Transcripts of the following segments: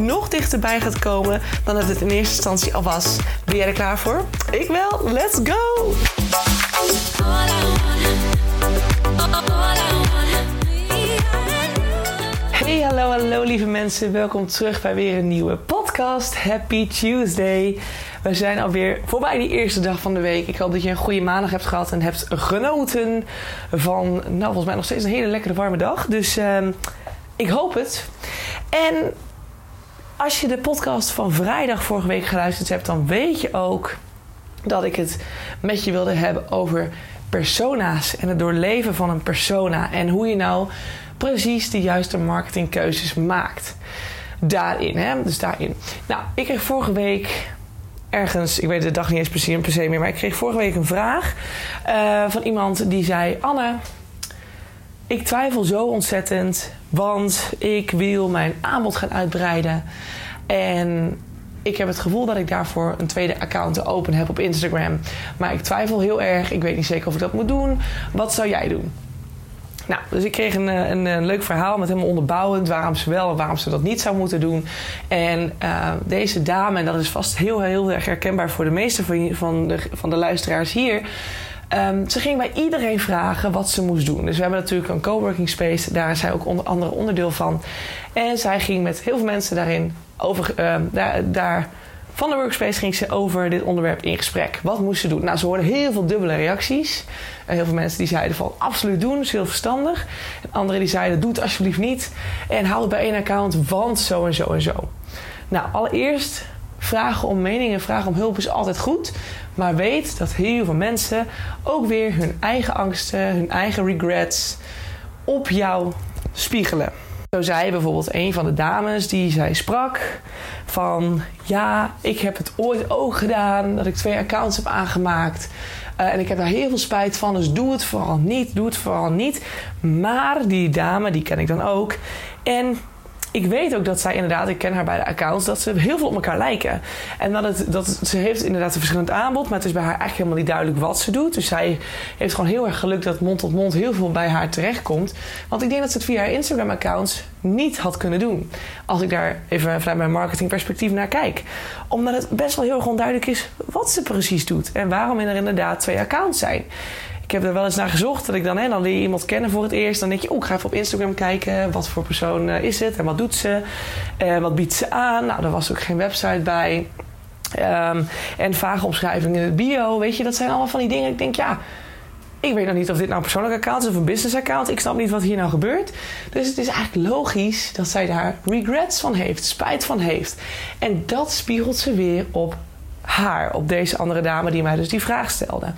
nog dichterbij gaat komen dan dat het in eerste instantie al was. Ben jij er klaar voor? Ik wel. Let's go! Hey, hallo, hallo lieve mensen. Welkom terug bij weer een nieuwe podcast. Happy Tuesday. We zijn alweer voorbij die eerste dag van de week. Ik hoop dat je een goede maandag hebt gehad en hebt genoten van, nou volgens mij nog steeds een hele lekkere warme dag. Dus ehm, ik hoop het. En als je de podcast van vrijdag vorige week geluisterd hebt, dan weet je ook dat ik het met je wilde hebben over persona's en het doorleven van een persona en hoe je nou precies de juiste marketingkeuzes maakt. Daarin, hè? Dus daarin. Nou, ik kreeg vorige week ergens, ik weet de dag niet eens precies per se meer, maar ik kreeg vorige week een vraag uh, van iemand die zei: Anne, ik twijfel zo ontzettend, want ik wil mijn aanbod gaan uitbreiden. En ik heb het gevoel dat ik daarvoor een tweede account open heb op Instagram. Maar ik twijfel heel erg. Ik weet niet zeker of ik dat moet doen. Wat zou jij doen? Nou, dus ik kreeg een, een, een, leuk verhaal met helemaal onderbouwend waarom ze wel en waarom ze dat niet zou moeten doen. En uh, deze dame, en dat is vast heel, heel erg herkenbaar voor de meeste van, van, de, van de luisteraars hier. Um, ze ging bij iedereen vragen wat ze moest doen. Dus we hebben natuurlijk een coworking space, daar is zij ook onder andere onderdeel van. En zij ging met heel veel mensen daarin over, uh, daar, van de workspace ging ze over dit onderwerp in gesprek. Wat moest ze doen? Nou, ze hoorden heel veel dubbele reacties. Uh, heel veel mensen die zeiden van absoluut doen, is heel verstandig. En anderen die zeiden doe het alsjeblieft niet. En hou het bij één account, want zo en zo en zo. Nou, allereerst vragen om mening vragen om hulp is altijd goed. Maar weet dat heel veel mensen ook weer hun eigen angsten, hun eigen regrets op jou spiegelen. Zo zei bijvoorbeeld een van de dames die zij sprak van ja, ik heb het ooit ook gedaan dat ik twee accounts heb aangemaakt. Uh, en ik heb daar heel veel spijt van, dus doe het vooral niet, doe het vooral niet. Maar die dame, die ken ik dan ook. En ik weet ook dat zij inderdaad, ik ken haar bij de accounts, dat ze heel veel op elkaar lijken. En dat, het, dat ze heeft inderdaad een verschillend aanbod, maar het is bij haar eigenlijk helemaal niet duidelijk wat ze doet. Dus zij heeft gewoon heel erg geluk dat mond tot mond heel veel bij haar terechtkomt. Want ik denk dat ze het via haar Instagram-accounts niet had kunnen doen. Als ik daar even vanuit mijn marketingperspectief naar kijk. Omdat het best wel heel erg onduidelijk is wat ze precies doet en waarom er inderdaad twee accounts zijn ik heb er wel eens naar gezocht. Dat ik dan, hè, dan leer je iemand kennen voor het eerst. Dan denk je, oh, ik ga even op Instagram kijken. Wat voor persoon uh, is het en wat doet ze? Uh, wat biedt ze aan? Nou, er was ook geen website bij. Um, en vage omschrijvingen in het bio. Weet je, dat zijn allemaal van die dingen. Ik denk, ja, ik weet nog niet of dit nou een persoonlijk account is of een business account. Ik snap niet wat hier nou gebeurt. Dus het is eigenlijk logisch dat zij daar regrets van heeft, spijt van heeft. En dat spiegelt ze weer op haar, op deze andere dame die mij dus die vraag stelde.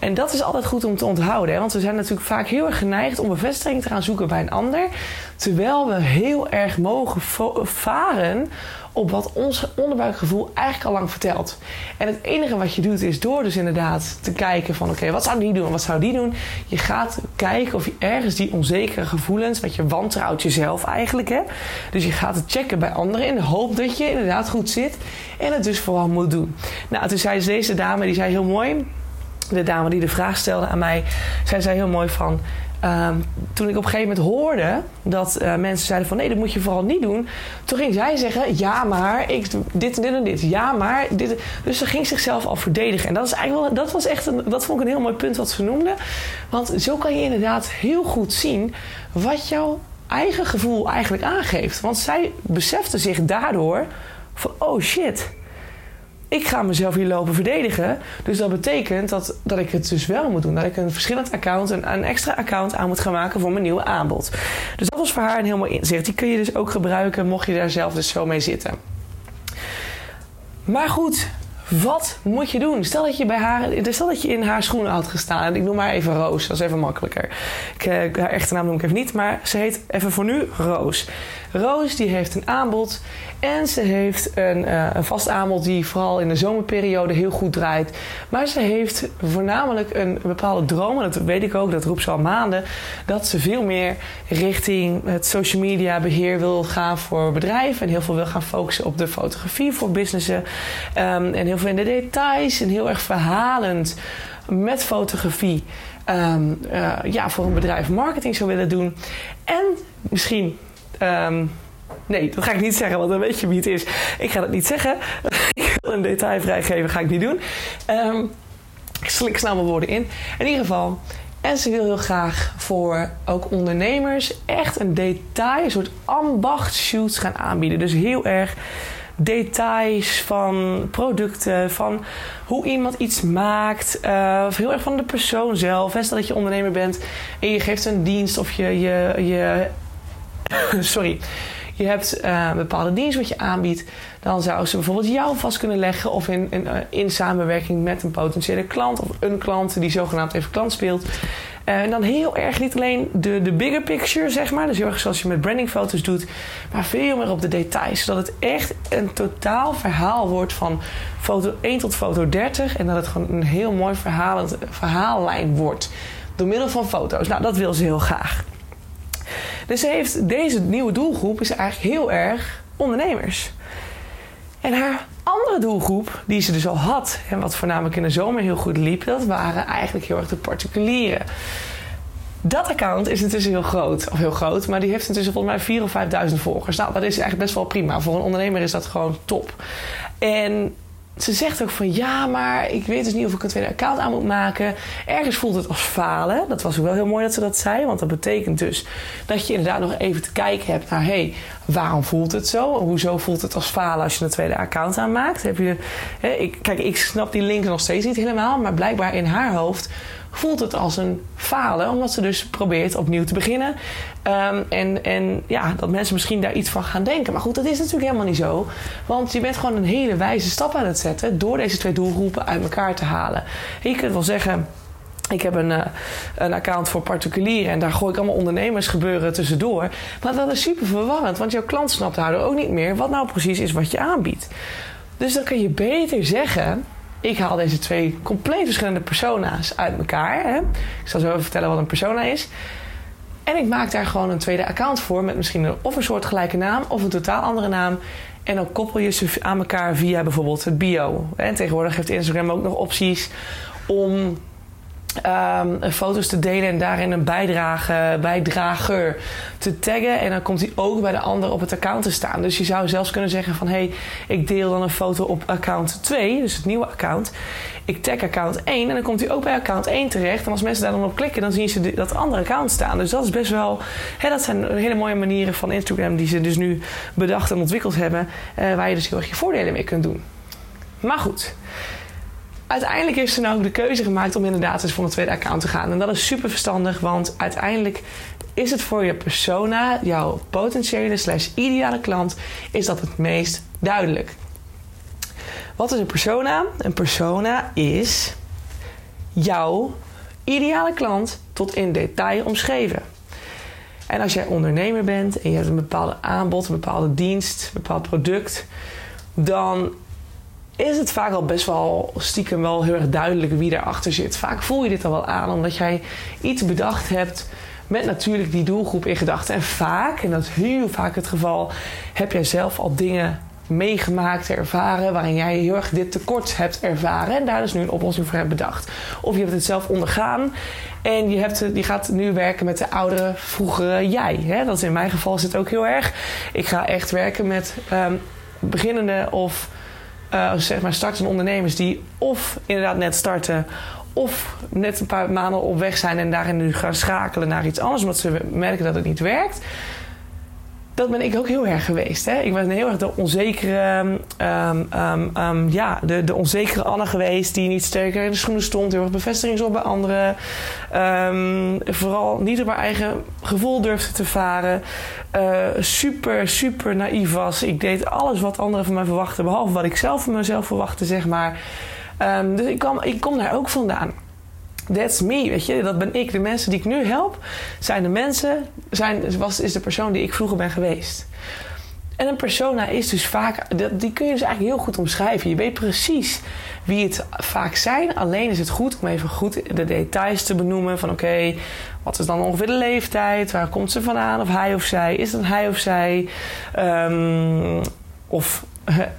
En dat is altijd goed om te onthouden. Hè? Want we zijn natuurlijk vaak heel erg geneigd om bevestiging te gaan zoeken bij een ander. Terwijl we heel erg mogen varen op wat ons onderbuikgevoel eigenlijk al lang vertelt. En het enige wat je doet is door dus inderdaad te kijken van... oké, wat zou die doen wat zou die doen? Je gaat kijken of je ergens die onzekere gevoelens... want je wantrouwt jezelf eigenlijk, hè? Dus je gaat het checken bij anderen in de hoop dat je inderdaad goed zit... en het dus vooral moet doen. Nou, toen zei deze dame, die zei heel mooi de dame die de vraag stelde aan mij, zij zei heel mooi van. Um, toen ik op een gegeven moment hoorde dat uh, mensen zeiden van nee, dat moet je vooral niet doen. Toen ging zij zeggen, ja maar, ik, dit en dit en dit. Ja maar, dit. Dus ze ging zichzelf al verdedigen. En dat, is eigenlijk wel, dat was echt een, dat vond ik een heel mooi punt wat ze noemde. Want zo kan je inderdaad heel goed zien wat jouw eigen gevoel eigenlijk aangeeft. Want zij besefte zich daardoor van oh shit ik ga mezelf hier lopen verdedigen. Dus dat betekent dat, dat ik het dus wel moet doen. Dat ik een verschillend account, een, een extra account aan moet gaan maken voor mijn nieuwe aanbod. Dus dat was voor haar een heel mooi inzicht. Die kun je dus ook gebruiken mocht je daar zelf dus zo mee zitten. Maar goed, Wat moet je doen? Stel dat je, bij haar, stel dat je in haar schoenen had gestaan. Ik noem maar even Roos, dat is even makkelijker. Ik, eh, haar echte naam noem ik even niet, maar ze heet even voor nu Roos. Roos die heeft een aanbod en ze heeft een, uh, een vast aanbod die vooral in de zomerperiode heel goed draait. Maar ze heeft voornamelijk een bepaalde droom, en dat weet ik ook, dat roept ze al maanden, dat ze veel meer richting het social media beheer wil gaan voor bedrijven en heel veel wil gaan focussen op de fotografie voor businessen um, en heel in de details en heel erg verhalend met fotografie. Um, uh, ja, voor een bedrijf marketing zou willen doen. En misschien Um, nee, dat ga ik niet zeggen, want dan weet je wie het is. Ik ga dat niet zeggen. ik wil een detail vrijgeven, ga ik niet doen. Um, ik slik snel mijn woorden in. In ieder geval, en ze wil heel graag voor ook ondernemers echt een detail, een soort ambachtshoots gaan aanbieden. Dus heel erg details van producten, van hoe iemand iets maakt, uh, of heel erg van de persoon zelf. Stel dat je ondernemer bent en je geeft een dienst of je, je, je sorry, je hebt uh, een bepaalde dienst wat je aanbiedt, dan zou ze bijvoorbeeld jou vast kunnen leggen of in, in, uh, in samenwerking met een potentiële klant of een klant die zogenaamd even klant speelt. Uh, en dan heel erg niet alleen de, de bigger picture, zeg maar, dus heel erg zoals je met brandingfoto's doet, maar veel meer op de details. Zodat het echt een totaal verhaal wordt van foto 1 tot foto 30 en dat het gewoon een heel mooi verhaallijn wordt door middel van foto's. Nou, dat wil ze heel graag. Dus heeft, deze nieuwe doelgroep is eigenlijk heel erg ondernemers. En haar andere doelgroep, die ze dus al had, en wat voornamelijk in de zomer heel goed liep, dat waren eigenlijk heel erg de particulieren. Dat account is intussen heel groot, of heel groot, maar die heeft intussen volgens mij 4.000 of 5.000 volgers. Nou, dat is eigenlijk best wel prima. Voor een ondernemer is dat gewoon top. En ze zegt ook van ja, maar ik weet dus niet of ik een tweede account aan moet maken. Ergens voelt het als falen. Dat was ook wel heel mooi dat ze dat zei. Want dat betekent dus dat je inderdaad nog even te kijken hebt naar hé, hey, waarom voelt het zo? Hoezo voelt het als falen als je een tweede account aanmaakt? Heb je, hè, ik, kijk, ik snap die link nog steeds niet helemaal. Maar blijkbaar in haar hoofd voelt het als een falen, omdat ze dus probeert opnieuw te beginnen. Um, en, en ja, dat mensen misschien daar iets van gaan denken. Maar goed, dat is natuurlijk helemaal niet zo. Want je bent gewoon een hele wijze stap aan het zetten door deze twee doelgroepen uit elkaar te halen. En je kunt wel zeggen. Ik heb een, uh, een account voor particulieren en daar gooi ik allemaal ondernemersgebeuren tussendoor. Maar dat is super verwarrend, want jouw klant snapt daardoor ook niet meer wat nou precies is wat je aanbiedt. Dus dan kun je beter zeggen: ik haal deze twee compleet verschillende persona's uit elkaar. Hè. Ik zal zo even vertellen wat een persona is. En ik maak daar gewoon een tweede account voor met misschien een, of een soort gelijke naam of een totaal andere naam. En dan koppel je ze aan elkaar via bijvoorbeeld het bio. En tegenwoordig heeft Instagram ook nog opties om um, foto's te delen en daarin een bijdrage, bijdrager te taggen. En dan komt hij ook bij de ander op het account te staan. Dus je zou zelfs kunnen zeggen van... hé, hey, ik deel dan een foto op account 2, dus het nieuwe account. Ik tag account 1 en dan komt hij ook bij account 1 terecht. En als mensen daar dan op klikken, dan zien ze dat andere account staan. Dus dat is best wel... Hè, dat zijn hele mooie manieren van Instagram... die ze dus nu bedacht en ontwikkeld hebben... Uh, waar je dus heel erg je voordelen mee kunt doen. Maar goed uiteindelijk heeft ze nou de keuze gemaakt om inderdaad eens voor een tweede account te gaan. En dat is super verstandig, want uiteindelijk is het voor je persona, jouw potentiële slash ideale klant, is dat het meest duidelijk. Wat is een persona? Een persona is jouw ideale klant tot in detail omschreven. En als jij ondernemer bent en je hebt een bepaalde aanbod, een bepaalde dienst, een bepaald product, dan is het vaak al best wel stiekem wel heel erg duidelijk wie erachter zit. Vaak voel je dit al wel aan, omdat jij iets bedacht hebt met natuurlijk die doelgroep in gedachten. En vaak, en dat is heel vaak het geval, heb jij zelf al dingen meegemaakt, ervaren, waarin jij heel erg dit tekort hebt ervaren en daar dus nu een oplossing voor hebt bedacht. Of je hebt het zelf ondergaan en je, hebt, je gaat nu werken met de oudere, vroegere jij. Hè? Dat is in mijn geval zit ook heel erg. Ik ga echt werken met um, beginnende of uh, zeg maar startende ondernemers die of inderdaad net starten of net een paar maanden op weg zijn en daarin nu gaan schakelen naar iets anders omdat ze merken dat het niet werkt. Dat ben ik ook heel erg geweest. Hè? Ik ben heel erg de onzekere, um, um, um, ja, de, de onzekere Anne geweest die niet sterker in de schoenen stond, heel erg bevestiging bij anderen. vooral niet op haar eigen gevoel durfde te varen. Uh, super, super naïef was. Ik deed alles wat anderen van mij verwachten, behalve wat ik zelf van mezelf verwachtte, zeg maar. dus ik, kwam, ik kom daar ook vandaan. That's me, weet je. Dat ben ik. De mensen die ik nu help, zijn de mensen, zijn, was, is de persoon die ik vroeger ben geweest. En een persona is dus vaak, die kun je dus eigenlijk heel goed omschrijven. Je weet precies wie het vaak zijn. Alleen is het goed om even goed de details te benoemen. Van oké, wat is dan ongeveer de leeftijd? Waar komt ze vandaan? Of hij of zij? Is het hij of zij? Um, of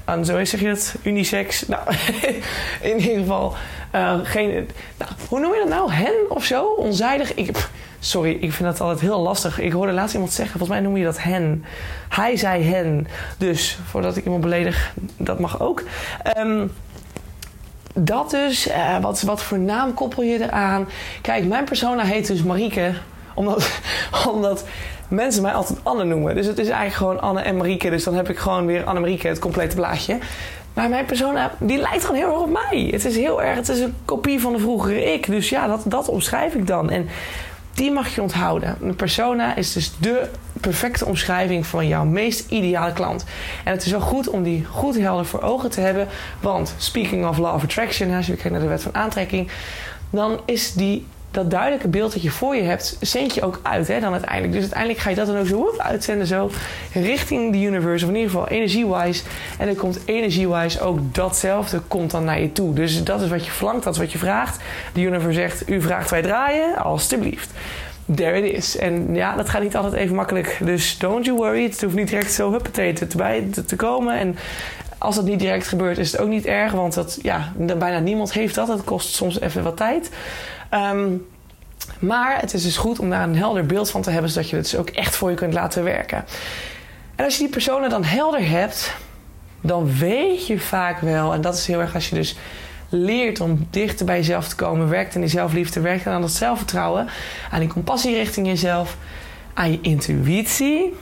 en zo zeg je dat, unisex. Nou, in ieder geval uh, geen. Nou, hoe noem je dat nou? Hen of zo? Onzijdig? Ik, sorry, ik vind dat altijd heel lastig. Ik hoorde laatst iemand zeggen, volgens mij noem je dat hen. Hij zei hen. Dus voordat ik iemand beledig, dat mag ook. Um, dat dus, uh, wat, wat voor naam koppel je eraan? Kijk, mijn persona heet dus Marieke. Omdat, omdat mensen mij altijd Anne noemen. Dus het is eigenlijk gewoon Anne en Marieke. Dus dan heb ik gewoon weer Anne Marieke, het complete plaatje. Maar mijn persona, die lijkt gewoon heel erg op mij. Het is heel erg, het is een kopie van de vroegere ik. Dus ja, dat, dat omschrijf ik dan. En die mag je onthouden. Een persona is dus de perfecte omschrijving van jouw meest ideale klant. En het is wel goed om die goed helder voor ogen te hebben. Want speaking of law of attraction, als je kijkt naar de wet van aantrekking, dan is die dat duidelijke beeld dat je voor je hebt, zend je ook uit hè, dan uiteindelijk. Dus uiteindelijk ga je dat dan ook zo uitzenden, zo richting de universe, of in ieder geval energie-wise. En dan komt energie-wise ook datzelfde, komt dan naar je toe. Dus dat is wat je verlangt, dat is wat je vraagt. De universe zegt, u vraagt wij draaien, alstublieft. There it is. En ja, dat gaat niet altijd even makkelijk. Dus don't you worry. Het hoeft niet direct zo huppatee erbij te komen. En als dat niet direct gebeurt, is het ook niet erg. Want dat, ja, bijna niemand heeft dat. Het kost soms even wat tijd. Um, maar het is dus goed om daar een helder beeld van te hebben, zodat je het dus ook echt voor je kunt laten werken. En als je die personen dan helder hebt, dan weet je vaak wel, en dat is heel erg als je dus leert om dichter bij jezelf te komen, werkt aan die zelfliefde, werkt aan dat zelfvertrouwen, aan die compassie richting jezelf, aan je intuïtie,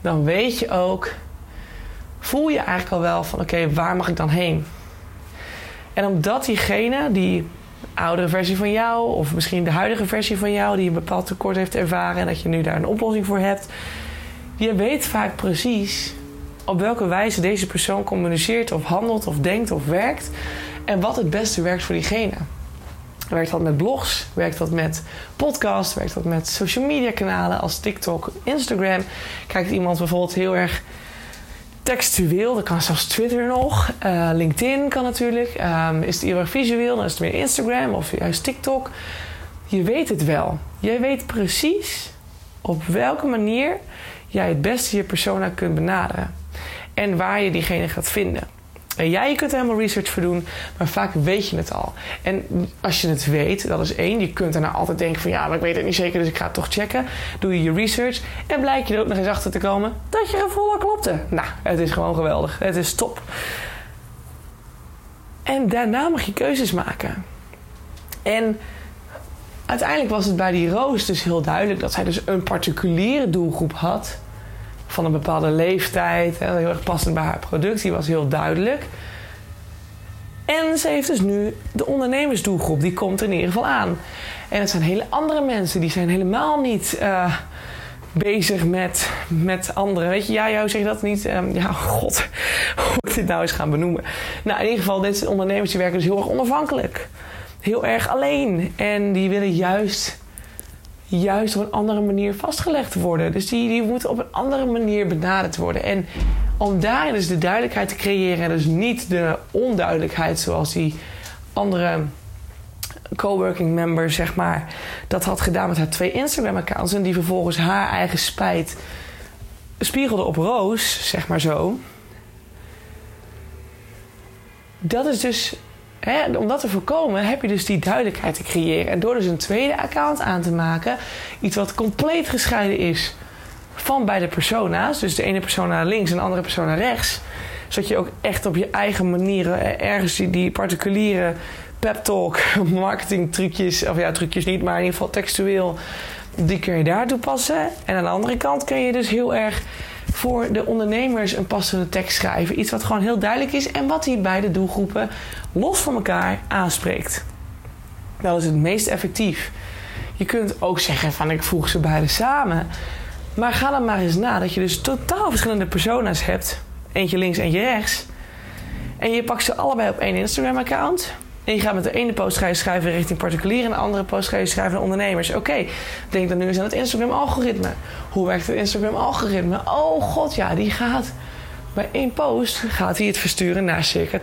dan weet je ook, voel je eigenlijk al wel van oké, waar mag ik dan heen? En omdat diegene die oudere versie van jou, of misschien de huidige versie van jou, die een bepaald tekort heeft ervaren en dat je nu daar een oplossing voor hebt. Je weet vaak precies op welke wijze deze persoon communiceert, of handelt, of denkt, of werkt. En wat het beste werkt voor diegene. Werkt dat met blogs? Werkt dat met podcasts? Werkt dat met social media kanalen als TikTok, Instagram? Kijkt iemand bijvoorbeeld heel erg textueel, dat kan zelfs Twitter nog. Uh, LinkedIn kan natuurlijk. Um, is het heel erg visueel, dan is het meer Instagram of juist TikTok. Je weet het wel. Jij weet precies op welke manier jij het beste je persona kunt benaderen. En waar je diegene gaat vinden. En jij kunt er helemaal research voor doen, maar vaak weet je het al. En als je het weet, dat is één. Je kunt daarna altijd denken van ja, maar ik weet het niet zeker, dus ik ga het toch checken. Doe je je research en blijk je er ook nog eens achter te komen dat je volle klopte. Nou, het is gewoon geweldig. Het is top. En daarna mag je keuzes maken. En uiteindelijk was het bij die Roos dus heel duidelijk dat zij dus een particuliere doelgroep had van een bepaalde leeftijd. Hè, heel erg passend bij haar product. Die was heel duidelijk. En ze heeft dus nu de ondernemersdoelgroep. Die komt in ieder geval aan. En het zijn hele andere mensen. Die zijn helemaal niet uh, bezig met, met anderen. Weet je, ja, jou zeg dat niet. Um, ja, god. Hoe ik dit nou eens gaan benoemen? Nou, in ieder geval, deze ondernemers die werken dus heel erg onafhankelijk. Heel erg alleen. En die willen juist juist op een andere manier vastgelegd worden. Dus die, die moeten op een andere manier benaderd worden. En om daarin dus de duidelijkheid te creëren, en dus niet de onduidelijkheid zoals die andere coworking member, zeg maar, dat had gedaan met haar twee Instagram-accounts. En die vervolgens haar eigen spijt spiegelde op Roos, zeg maar zo. Dat is dus om dat te voorkomen heb je dus die duidelijkheid te creëren. En door dus een tweede account aan te maken, iets wat compleet gescheiden is van beide persona's, dus de ene persoon naar links en de andere persoon naar rechts, zodat je ook echt op je eigen manieren ergens die, die particuliere pep talk, marketing trucjes, of ja, trucjes niet, maar in ieder geval textueel, die kun je daar toepassen. En aan de andere kant kun je dus heel erg voor de ondernemers een passende tekst schrijven. Iets wat gewoon heel duidelijk is en wat die beide doelgroepen los van elkaar aanspreekt. Dat is het meest effectief. Je kunt ook zeggen van ik voeg ze beide samen. Maar ga dan maar eens na dat je dus totaal verschillende persona's hebt. Eentje links, eentje rechts. En je pakt ze allebei op één Instagram-account. En je gaat met de ene post schrijven richting particulier en de andere post schrijven naar ondernemers. Oké, denk dan nu eens aan het Instagram-algoritme. Hoe werkt het Instagram-algoritme? Oh god, ja, die gaat bij één post gaat hij het versturen naar circa 10%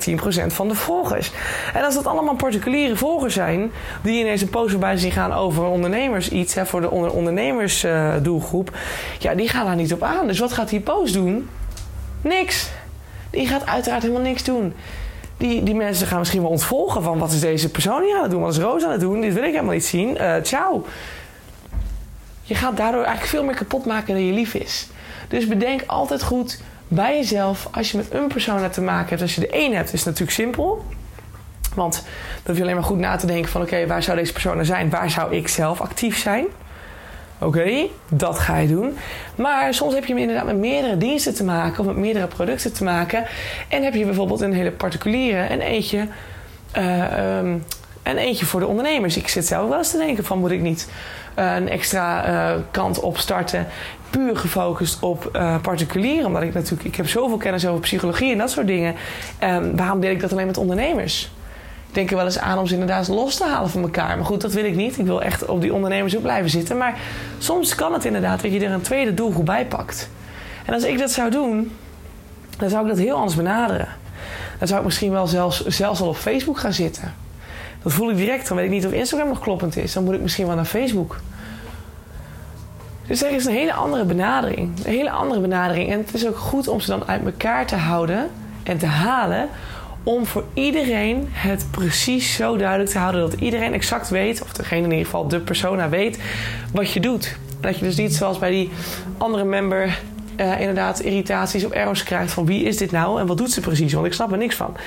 van de volgers. En als dat allemaal particuliere volgers zijn, die ineens een post voorbij zien gaan over ondernemers iets, hè, voor de onder ondernemersdoelgroep, uh, ja, die gaan daar niet op aan. Dus wat gaat die post doen? Niks. Die gaat uiteraard helemaal niks doen. Die, die mensen gaan misschien wel ontvolgen van wat is deze persoon hier aan het doen? Wat is Roos aan het doen? Dit wil ik helemaal niet zien. Uh, ciao. Je gaat daardoor eigenlijk veel meer kapot maken dan je lief is. Dus bedenk altijd goed bij jezelf, als je met een persoon te maken hebt, als je de één hebt, is het natuurlijk simpel. Want dan hoef je alleen maar goed na te denken van oké, waar zou deze persoon nou zijn? Waar zou ik zelf actief zijn? Oké, dat ga je doen. Maar soms heb je inderdaad met meerdere diensten te maken of met meerdere producten te maken. En heb je bijvoorbeeld een hele particuliere en eentje, uh, um, en eentje voor de ondernemers. Ik zit zelf wel eens te denken van moet ik niet uh, een extra uh, kant opstarten puur gefocust op uh, particulieren. Omdat ik natuurlijk, ik heb zoveel kennis over psychologie en dat soort dingen. Um, waarom deel ik dat alleen met ondernemers? Ik denk er wel eens aan om ze inderdaad los te halen van elkaar. Maar goed, dat wil ik niet. Ik wil echt op die ondernemers ook blijven zitten. Maar soms kan het inderdaad dat je er een tweede doelgroep bij pakt. En als ik dat zou doen, dan zou ik dat heel anders benaderen. Dan zou ik misschien wel zelfs, zelfs al op Facebook gaan zitten. Dat voel ik direct. Dan weet ik niet of Instagram nog kloppend is. Dan moet ik misschien wel naar Facebook. Dus er is een hele andere benadering. Een hele andere benadering. En het is ook goed om ze dan uit elkaar te houden en te halen. Om voor iedereen het precies zo duidelijk te houden dat iedereen exact weet, of degene in ieder geval de persona weet, wat je doet. Dat je dus niet zoals bij die andere member uh, inderdaad irritaties of errors krijgt van wie is dit nou en wat doet ze precies, want ik snap er niks van.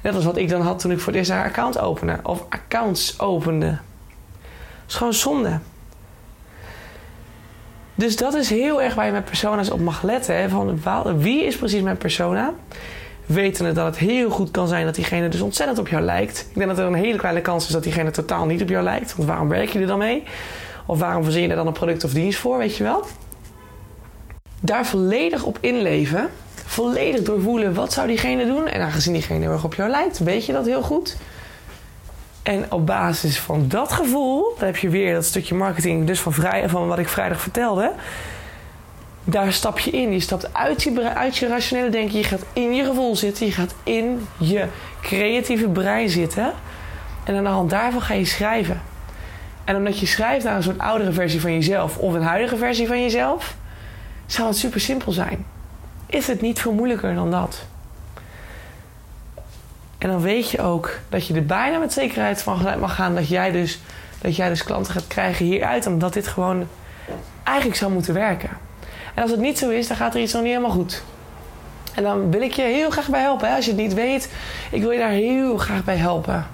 Net als wat ik dan had toen ik voor het eerst haar account opende, of accounts opende. Dat is gewoon zonde. Dus dat is heel erg waar je met persona's op mag letten. Van wie is precies mijn persona? Wetende dat het heel goed kan zijn dat diegene dus ontzettend op jou lijkt. Ik denk dat er een hele kleine kans is dat diegene totaal niet op jou lijkt. Want waarom werk je er dan mee? Of waarom verzin je er dan een product of dienst voor, weet je wel? Daar volledig op inleven. Volledig doorvoelen wat zou diegene doen. En aangezien diegene heel erg op jou lijkt, weet je dat heel goed. En op basis van dat gevoel, dan heb je weer dat stukje marketing, dus van, vrij, van wat ik vrijdag vertelde. Daar stap je in. Je stapt uit je, uit je rationele denken. Je gaat in je gevoel zitten. Je gaat in je creatieve brein zitten. En aan de hand daarvan ga je schrijven. En omdat je schrijft naar een soort oudere versie van jezelf of een huidige versie van jezelf, zou het super simpel zijn. Is het niet veel moeilijker dan dat? En dan weet je ook dat je er bijna met zekerheid van mag gaan dat jij dus, dat jij dus klanten gaat krijgen hieruit. Omdat dit gewoon eigenlijk zou moeten werken. En als het niet zo is, dan gaat er iets nog niet helemaal goed. En dan wil ik je heel graag bij helpen. Hè? Als je het niet weet, ik wil je daar heel graag bij helpen.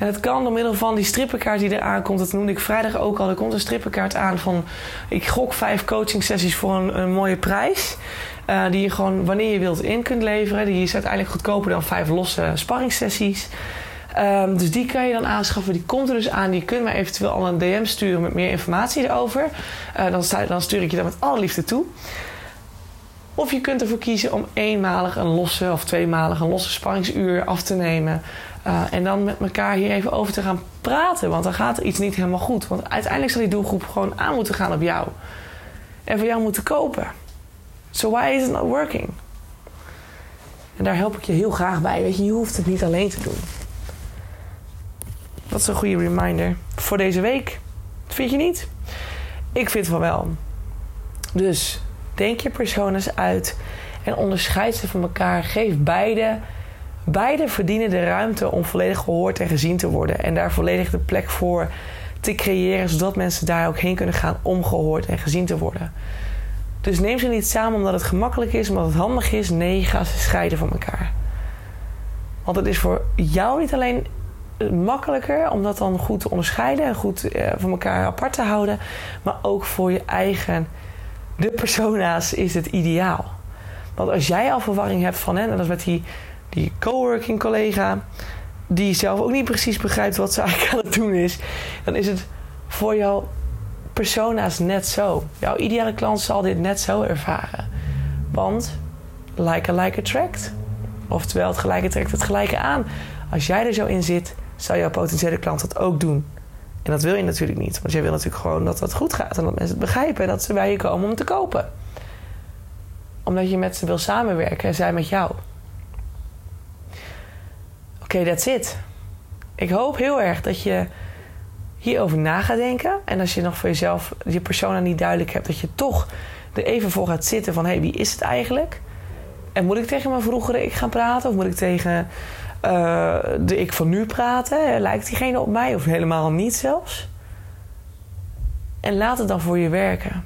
En het kan door middel van die strippenkaart die er aankomt. Dat noemde ik vrijdag ook al. Er komt een strippenkaart aan van... Ik gok vijf coaching sessies voor een, mooie prijs. Uh, die je gewoon wanneer je wilt in kunt leveren. Die is uiteindelijk goedkoper dan vijf losse sparringssessies. Um, dus die kan je dan aanschaffen. Die komt er dus aan. Die kun je eventueel al een DM sturen met meer informatie erover. Uh, dan, dan, stuur ik je dat met alle liefde toe. Of je kunt ervoor kiezen om eenmalig een losse of tweemalig een losse sparringsuur af te nemen. Uh, en dan met elkaar hier even over te gaan praten. Want dan gaat er iets niet helemaal goed. Want uiteindelijk zal die doelgroep gewoon aan moeten gaan op jou. En voor jou moeten kopen. So why is it not working? En daar help ik je heel graag bij. Weet je, je hoeft het niet alleen te doen. Dat is een goede reminder voor deze week. Vind je niet? Ik vind van wel. Dus denk je personen uit en onderscheid ze van elkaar. Geef beide, beide verdienen de ruimte om volledig gehoord en gezien te worden. En daar volledig de plek voor te creëren, zodat mensen daar ook heen kunnen gaan om gehoord en gezien te worden. Dus neem ze niet samen omdat het gemakkelijk is, omdat het handig is. Nee, ga ze scheiden van elkaar. Want het is voor jou niet alleen makkelijker om dat dan goed te onderscheiden en goed eh, van elkaar apart te houden, maar ook voor je eigen de persona's is het ideaal. Want als jij al verwarring hebt van, hè, en dat is met die, die coworking collega, die zelf ook niet precies begrijpt wat ze eigenlijk aan het doen is, dan is het voor jouw persona's net zo. Jouw ideale klant zal dit net zo ervaren. Want like a like attract. Oftewel, het gelijke trekt het gelijke aan. Als jij er zo in zit, zal jouw potentiële klant dat ook doen. En dat wil je natuurlijk niet. Want jij wil natuurlijk gewoon dat het goed gaat. En dat mensen het begrijpen. En dat ze bij je komen om te kopen. Omdat je met ze wil samenwerken en zij met jou. Oké, that's it. Ik hoop heel erg dat je hierover na gaat denken. En als je nog voor jezelf je persona niet duidelijk hebt, dat je toch er even voor gaat zitten van hé, hey, wie is het eigenlijk? En moet ik tegen mijn vroegere ik gaan praten? Of moet ik tegen uh, de ik van nu praten? Lijkt diegene op mij of helemaal niet zelfs? En laat het dan voor je werken.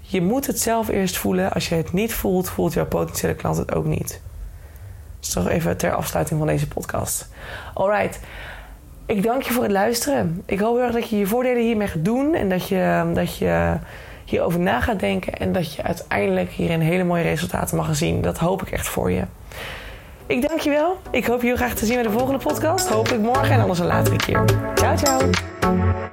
Je moet het zelf eerst voelen. Als je het niet voelt, voelt jouw potentiële klant het ook niet. Dus toch even ter afsluiting van deze podcast. Alright. Ik dank je voor het luisteren. Ik hoop heel erg dat je je voordelen hiermee gaat doen. En dat je, dat je hierover na gaat denken. En dat je uiteindelijk hierin hele mooie resultaten mag zien. Dat hoop ik echt voor je. Ik dank je wel. Ik hoop je heel graag te zien bij de volgende podcast. Hopelijk morgen en anders een latere keer. Ciao, ciao